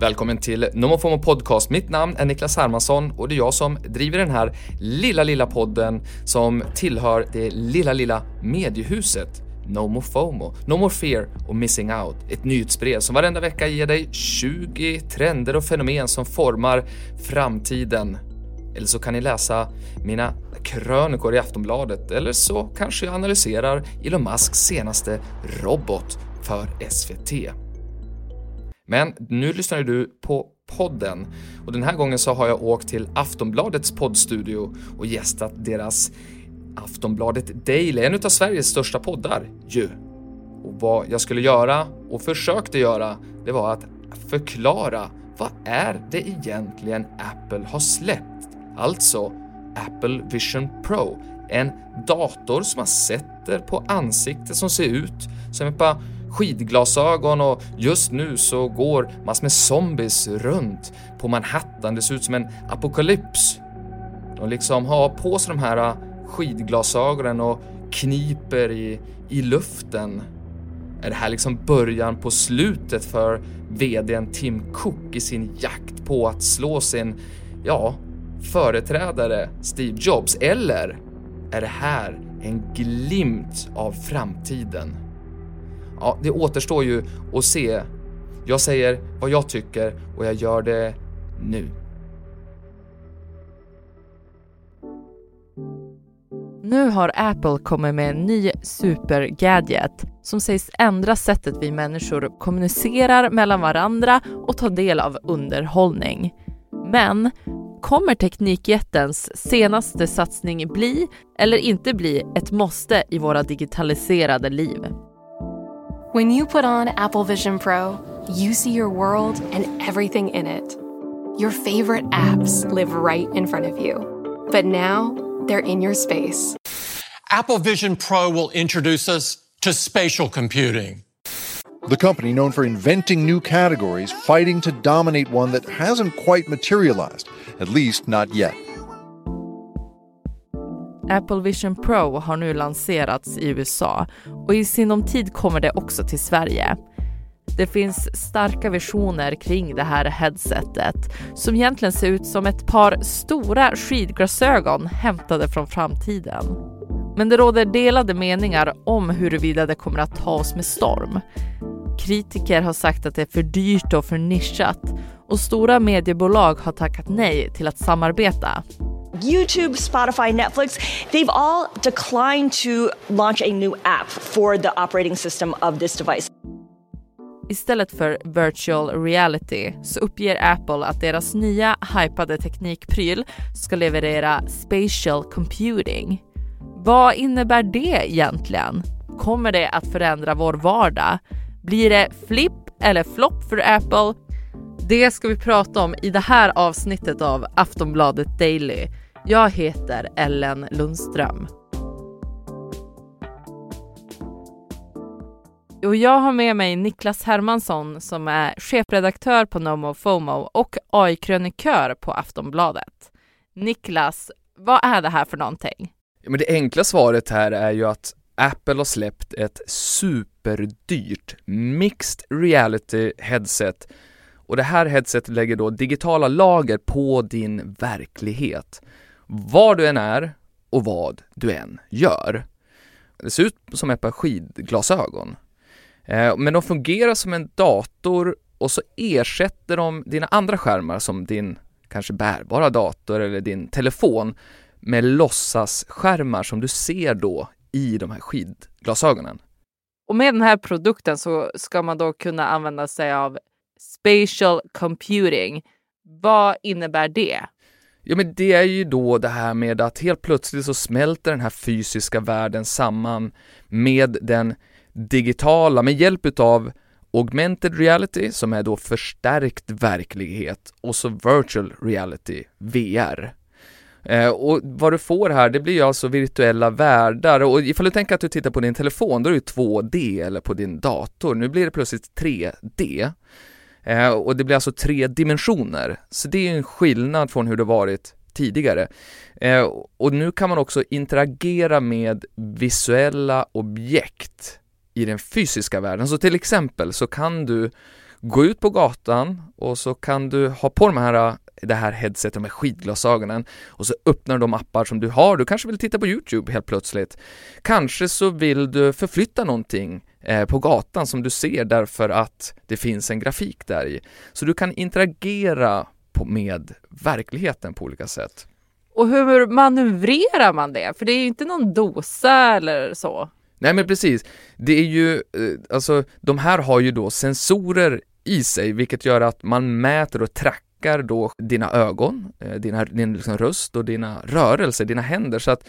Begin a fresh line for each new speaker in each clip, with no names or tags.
Välkommen till NomoFomo Podcast. Mitt namn är Niklas Hermansson och det är jag som driver den här lilla, lilla podden som tillhör det lilla, lilla mediehuset No More FOMO, No More Fear och Missing Out. Ett nyhetsbrev som varenda vecka ger dig 20 trender och fenomen som formar framtiden. Eller så kan ni läsa mina krönikor i Aftonbladet eller så kanske jag analyserar Elon Musks senaste robot för SVT. Men nu lyssnar du på podden och den här gången så har jag åkt till Aftonbladets poddstudio och gästat deras Aftonbladet Daily, en av Sveriges största poddar ju. Och vad jag skulle göra och försökte göra, det var att förklara vad är det egentligen Apple har släppt? Alltså Apple Vision Pro, en dator som man sätter på ansiktet som ser ut som ett par skidglasögon och just nu så går massor med zombies runt på Manhattan. Det ser ut som en apokalyps. De liksom har på sig de här äh, skidglasögonen och kniper i, i luften. Är det här liksom början på slutet för VDn Tim Cook i sin jakt på att slå sin, ja, företrädare Steve Jobs? Eller är det här en glimt av framtiden? Ja, det återstår ju att se. Jag säger vad jag tycker och jag gör det nu.
Nu har Apple kommit med en ny supergadget som sägs ändra sättet vi människor kommunicerar mellan varandra och tar del av underhållning. Men kommer teknikjättens senaste satsning bli, eller inte bli, ett måste i våra digitaliserade liv?
When you put on Apple Vision Pro, you see your world and everything in it. Your favorite apps live right in front of you. But now, they're in your space.
Apple Vision Pro will introduce us to spatial computing.
The company, known for inventing new categories, fighting to dominate one that hasn't quite materialized, at least not yet.
Apple Vision Pro har nu lanserats i USA och i sinom tid kommer det också till Sverige. Det finns starka visioner kring det här headsetet som egentligen ser ut som ett par stora skidglasögon hämtade från framtiden. Men det råder delade meningar om huruvida det kommer att ta oss med storm. Kritiker har sagt att det är för dyrt och för nischat och stora mediebolag har tackat nej till att samarbeta.
YouTube, Spotify, Netflix, they've all declined to launch a new app for the operating system of this device.
Istället för virtual reality så uppger Apple att deras nya hypade teknikpryl ska leverera spatial computing. Vad innebär det egentligen? Kommer det att förändra vår vardag? Blir det flipp eller flopp för Apple? Det ska vi prata om i det här avsnittet av Aftonbladet Daily. Jag heter Ellen Lundström. Och jag har med mig Niklas Hermansson som är chefredaktör på Nomo FOMO och AI-krönikör på Aftonbladet. Niklas, vad är det här för någonting?
Ja, men det enkla svaret här är ju att Apple har släppt ett superdyrt mixed reality headset och det här headsetet lägger då digitala lager på din verklighet. Var du än är och vad du än gör. Det ser ut som ett par skidglasögon. Eh, men de fungerar som en dator och så ersätter de dina andra skärmar som din kanske bärbara dator eller din telefon med låtsasskärmar som du ser då i de här skidglasögonen.
Och med den här produkten så ska man då kunna använda sig av spatial computing. Vad innebär det?
Ja, men det är ju då det här med att helt plötsligt så smälter den här fysiska världen samman med den digitala med hjälp utav augmented reality som är då förstärkt verklighet och så virtual reality, VR. Eh, och vad du får här, det blir ju alltså virtuella världar och ifall du tänker att du tittar på din telefon, då är det 2D eller på din dator. Nu blir det plötsligt 3D. Eh, och det blir alltså tre dimensioner, så det är en skillnad från hur det varit tidigare. Eh, och nu kan man också interagera med visuella objekt i den fysiska världen. Så till exempel så kan du gå ut på gatan och så kan du ha på de här det här headsetet med skidglasögonen och så öppnar du de appar som du har. Du kanske vill titta på Youtube helt plötsligt. Kanske så vill du förflytta någonting på gatan som du ser därför att det finns en grafik där i. Så du kan interagera på, med verkligheten på olika sätt.
Och hur manövrerar man det? För det är ju inte någon dosa eller så.
Nej men precis, det är ju, eh, alltså de här har ju då sensorer i sig vilket gör att man mäter och trackar då dina ögon, eh, dina, din liksom röst och dina rörelser, dina händer så att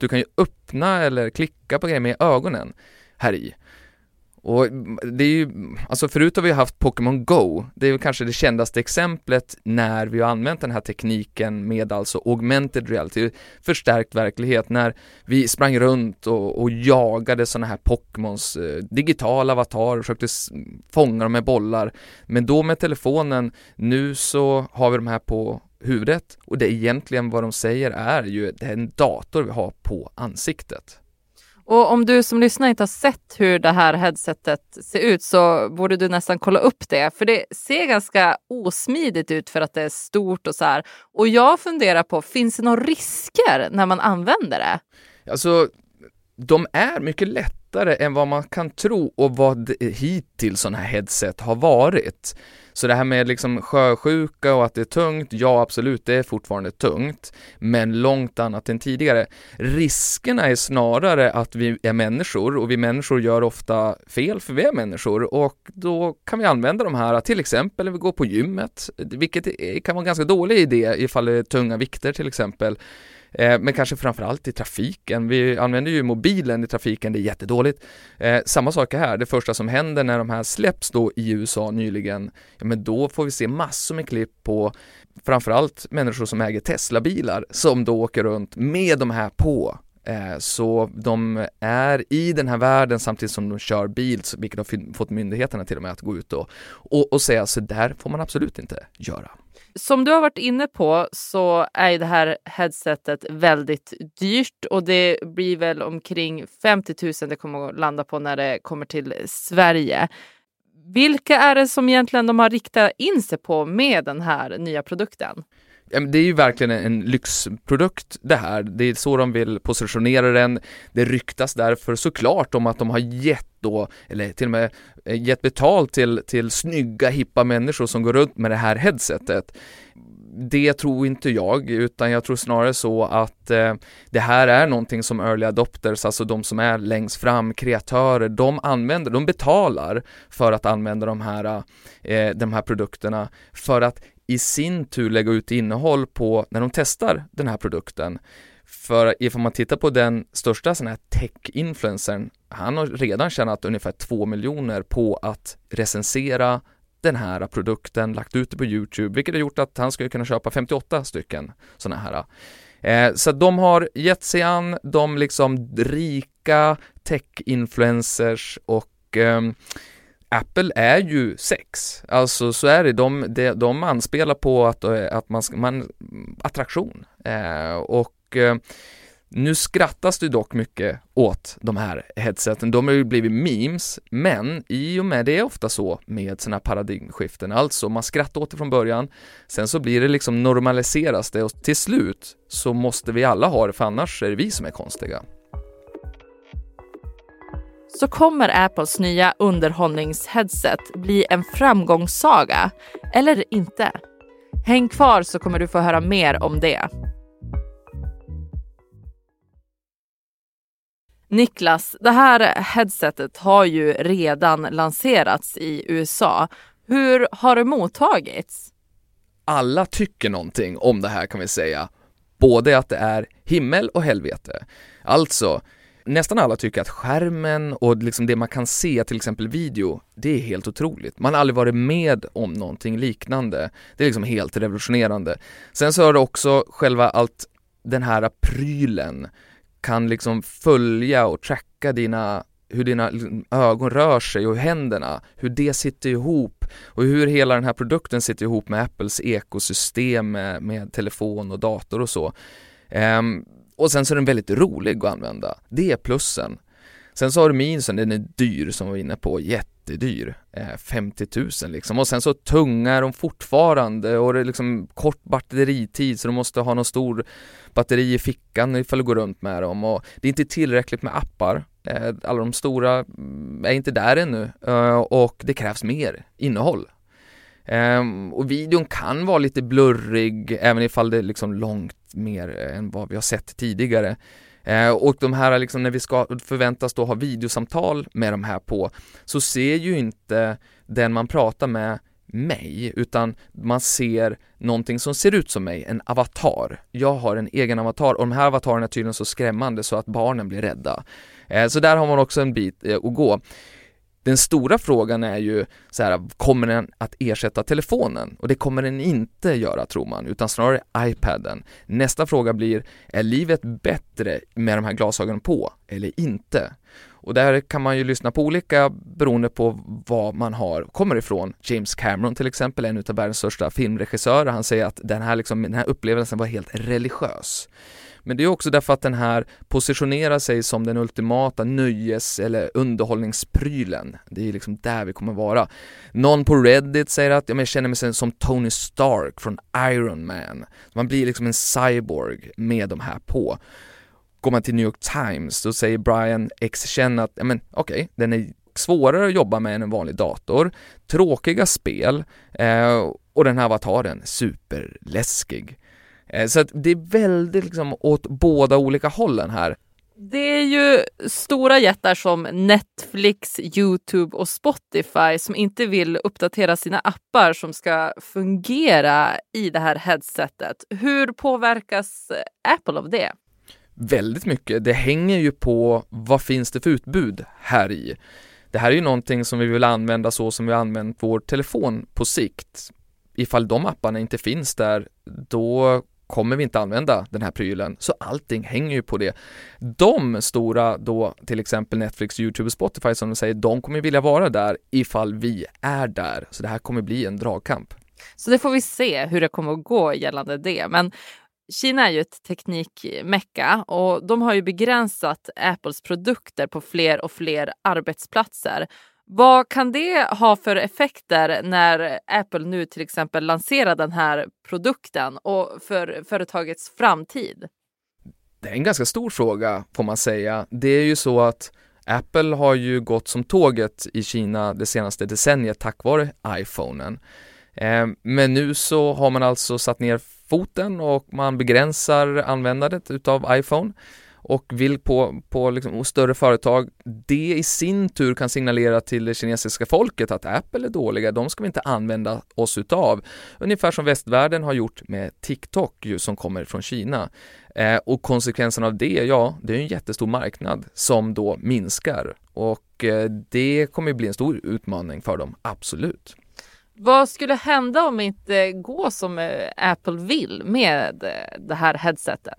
du kan ju öppna eller klicka på grejer med ögonen här i. Och det är ju, alltså förut har vi haft Pokémon Go, det är väl kanske det kändaste exemplet när vi har använt den här tekniken med alltså augmented reality, förstärkt verklighet, när vi sprang runt och, och jagade sådana här Pokémons, eh, digitala avatarer, försökte fånga dem med bollar, men då med telefonen, nu så har vi de här på huvudet. Och det är egentligen vad de säger är ju, det är en dator vi har på ansiktet.
Och om du som lyssnar inte har sett hur det här headsetet ser ut så borde du nästan kolla upp det. För det ser ganska osmidigt ut för att det är stort och så här. Och jag funderar på, finns det några risker när man använder det?
Alltså, de är mycket lättare än vad man kan tro och vad hittills sådana här headset har varit. Så det här med liksom sjösjuka och att det är tungt, ja absolut, det är fortfarande tungt, men långt annat än tidigare. Riskerna är snarare att vi är människor och vi människor gör ofta fel för vi är människor och då kan vi använda de här till exempel när vi går på gymmet, vilket kan vara en ganska dålig idé ifall det är tunga vikter till exempel. Eh, men kanske framförallt i trafiken. Vi använder ju mobilen i trafiken, det är jättedåligt. Eh, samma sak här, det första som händer när de här släpps då i USA nyligen, ja men då får vi se massor med klipp på framförallt människor som äger Tesla-bilar som då åker runt med de här på Eh, så de är i den här världen samtidigt som de kör bil, vilket har fått myndigheterna till och med att gå ut och, och, och säga så där får man absolut inte göra.
Som du har varit inne på så är det här headsetet väldigt dyrt och det blir väl omkring 50 000 det kommer att landa på när det kommer till Sverige. Vilka är det som egentligen de har riktat in sig på med den här nya produkten?
Det är ju verkligen en lyxprodukt det här. Det är så de vill positionera den. Det ryktas därför såklart om att de har gett då, eller till och med eh, gett betalt till, till snygga, hippa människor som går runt med det här headsetet. Det tror inte jag, utan jag tror snarare så att eh, det här är någonting som early adopters, alltså de som är längst fram, kreatörer, de använder, de betalar för att använda de här, eh, de här produkterna för att i sin tur lägga ut innehåll på när de testar den här produkten. För ifall man tittar på den största sån här tech-influencern, han har redan tjänat ungefär 2 miljoner på att recensera den här produkten, lagt ut det på Youtube, vilket har gjort att han skulle kunna köpa 58 stycken sådana här. Eh, så de har gett sig an de liksom rika tech-influencers och eh, Apple är ju sex, alltså så är det, de, de, de anspelar på att, eh, att man, man attraktion. Eh, och eh, nu skrattas det dock mycket åt de här headseten, de har ju blivit memes, men i och med det är ofta så med sådana här paradigmskiften, alltså man skrattar åt det från början, sen så blir det liksom normaliseras det och till slut så måste vi alla ha det för annars är det vi som är konstiga
så kommer Apples nya underhållningsheadset bli en framgångssaga, eller inte. Häng kvar så kommer du få höra mer om det. Niklas, det här headsetet har ju redan lanserats i USA. Hur har det mottagits?
Alla tycker någonting om det här kan vi säga. Både att det är himmel och helvete. Alltså, nästan alla tycker att skärmen och liksom det man kan se, till exempel video, det är helt otroligt. Man har aldrig varit med om någonting liknande. Det är liksom helt revolutionerande. Sen så har det också själva allt, den här prylen kan liksom följa och tracka dina hur dina ögon rör sig och händerna, hur det sitter ihop och hur hela den här produkten sitter ihop med Apples ekosystem med, med telefon och dator och så. Um, och sen så är den väldigt rolig att använda. Det är plussen. Sen så har du minusen, den är dyr som vi var inne på, jättedyr, eh, 50 000 liksom och sen så tunga är de fortfarande och det är liksom kort batteritid så du måste ha någon stor batteri i fickan ifall du går runt med dem och det är inte tillräckligt med appar. Eh, alla de stora mm, är inte där ännu eh, och det krävs mer innehåll Um, och videon kan vara lite blurrig även ifall det är liksom långt mer eh, än vad vi har sett tidigare. Uh, och de här liksom när vi ska förväntas då ha videosamtal med de här på så ser ju inte den man pratar med mig utan man ser någonting som ser ut som mig, en avatar. Jag har en egen avatar och de här avatarerna är tydligen så skrämmande så att barnen blir rädda. Uh, så där har man också en bit uh, att gå. Den stora frågan är ju så här, kommer den att ersätta telefonen? Och det kommer den inte göra tror man, utan snarare iPaden. Nästa fråga blir, är livet bättre med de här glasögonen på eller inte? Och där kan man ju lyssna på olika beroende på vad man har, kommer ifrån. James Cameron till exempel, en av världens största filmregissörer, han säger att den här, liksom, den här upplevelsen var helt religiös. Men det är också därför att den här positionerar sig som den ultimata nöjes eller underhållningsprylen. Det är liksom där vi kommer vara. Någon på Reddit säger att ja, men jag känner mig som Tony Stark från Iron Man. Man blir liksom en cyborg med de här på. Går man till New York Times, då säger Brian X. Chen att, ja men okej, okay, den är svårare att jobba med än en vanlig dator, tråkiga spel eh, och den här avataren superläskig. Eh, så att det är väldigt liksom åt båda olika hållen här.
Det är ju stora jättar som Netflix, Youtube och Spotify som inte vill uppdatera sina appar som ska fungera i det här headsetet. Hur påverkas Apple av det?
Väldigt mycket. Det hänger ju på vad finns det för utbud här i. Det här är ju någonting som vi vill använda så som vi använt vår telefon på sikt. Ifall de apparna inte finns där, då kommer vi inte använda den här prylen. Så allting hänger ju på det. De stora då, till exempel Netflix, YouTube och Spotify som de säger, de kommer vilja vara där ifall vi är där. Så det här kommer bli en dragkamp.
Så det får vi se hur det kommer att gå gällande det. Men Kina är ju ett teknikmecka och de har ju begränsat Apples produkter på fler och fler arbetsplatser. Vad kan det ha för effekter när Apple nu till exempel lanserar den här produkten och för företagets framtid?
Det är en ganska stor fråga får man säga. Det är ju så att Apple har ju gått som tåget i Kina det senaste decenniet tack vare iPhonen. Ehm, men nu så har man alltså satt ner foten och man begränsar användandet utav iPhone och vill på, på liksom, större företag, det i sin tur kan signalera till det kinesiska folket att Apple är dåliga, de ska vi inte använda oss utav. Ungefär som västvärlden har gjort med TikTok ju, som kommer från Kina. Eh, och konsekvensen av det, ja, det är en jättestor marknad som då minskar och eh, det kommer bli en stor utmaning för dem, absolut.
Vad skulle hända om det inte går som eh, Apple vill med eh, det här headsetet?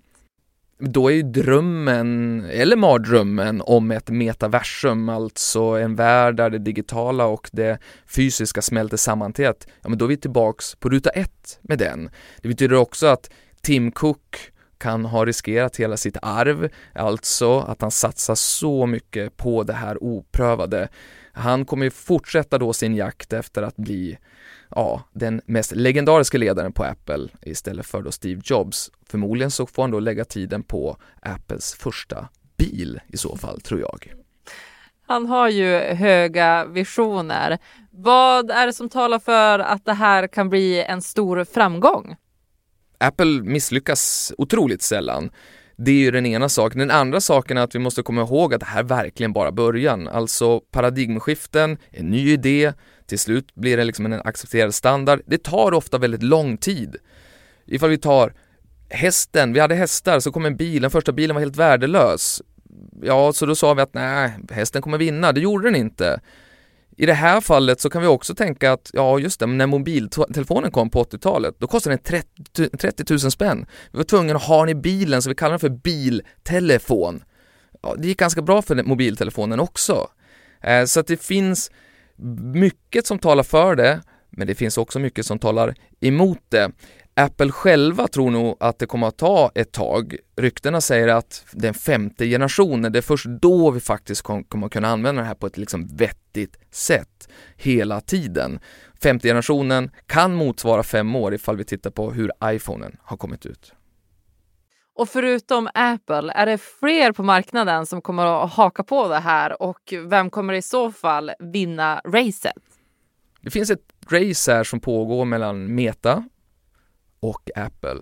Då är ju drömmen, eller mardrömmen, om ett metaversum, alltså en värld där det digitala och det fysiska smälter samman till ett, ja men då är vi tillbaks på ruta ett med den. Det betyder också att Tim Cook kan ha riskerat hela sitt arv, alltså att han satsar så mycket på det här oprövade. Han kommer ju fortsätta då sin jakt efter att bli ja, den mest legendariska ledaren på Apple istället för då Steve Jobs. Förmodligen så får han då lägga tiden på Apples första bil i så fall, tror jag.
Han har ju höga visioner. Vad är det som talar för att det här kan bli en stor framgång?
Apple misslyckas otroligt sällan. Det är ju den ena saken. Den andra saken är att vi måste komma ihåg att det här verkligen bara början. Alltså paradigmskiften, en ny idé, till slut blir det liksom en accepterad standard. Det tar ofta väldigt lång tid. Ifall vi tar hästen, vi hade hästar, så kom en bil, den första bilen var helt värdelös. Ja, så då sa vi att nej, hästen kommer vinna. Det gjorde den inte. I det här fallet så kan vi också tänka att, ja just det, när mobiltelefonen kom på 80-talet, då kostade den 30, 30 000 spänn. Vi var tvungna att ha den i bilen, så vi kallar den för biltelefon. Ja, det gick ganska bra för mobiltelefonen också. Eh, så att det finns mycket som talar för det, men det finns också mycket som talar emot det. Apple själva tror nog att det kommer att ta ett tag. Ryktena säger att den femte generationen, det är först då vi faktiskt kommer att kunna använda det här på ett liksom vettigt sätt hela tiden. Femte generationen kan motsvara fem år ifall vi tittar på hur iPhonen har kommit ut.
Och förutom Apple, är det fler på marknaden som kommer att haka på det här och vem kommer i så fall vinna racet?
Det finns ett race här som pågår mellan Meta och Apple.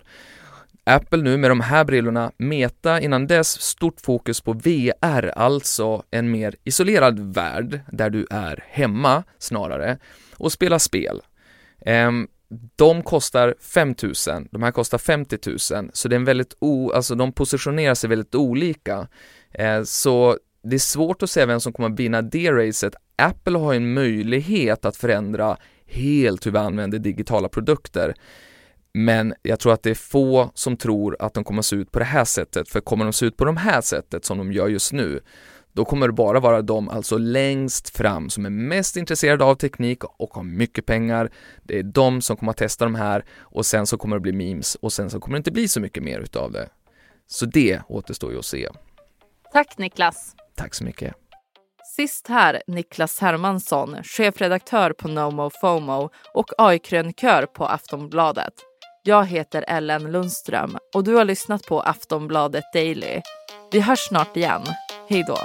Apple nu med de här brillorna, Meta innan dess stort fokus på VR, alltså en mer isolerad värld där du är hemma snarare och spelar spel. Um, de kostar 5000, de här kostar 50 000, så det är en väldigt o, alltså de positionerar sig väldigt olika. Eh, så det är svårt att säga vem som kommer att vinna det racet. Apple har en möjlighet att förändra helt hur vi använder digitala produkter. Men jag tror att det är få som tror att de kommer att se ut på det här sättet, för kommer de se ut på det här sättet som de gör just nu, då kommer det bara vara de alltså längst fram som är mest intresserade av teknik och har mycket pengar. Det är de som kommer att testa de här och sen så kommer det bli memes och sen så kommer det inte bli så mycket mer utav det. Så det återstår ju att se.
Tack Niklas.
Tack så mycket.
Sist här Niklas Hermansson, chefredaktör på NoMo FOMO och AI-krönikör på Aftonbladet. Jag heter Ellen Lundström och du har lyssnat på Aftonbladet Daily. Vi hörs snart igen. Hej då!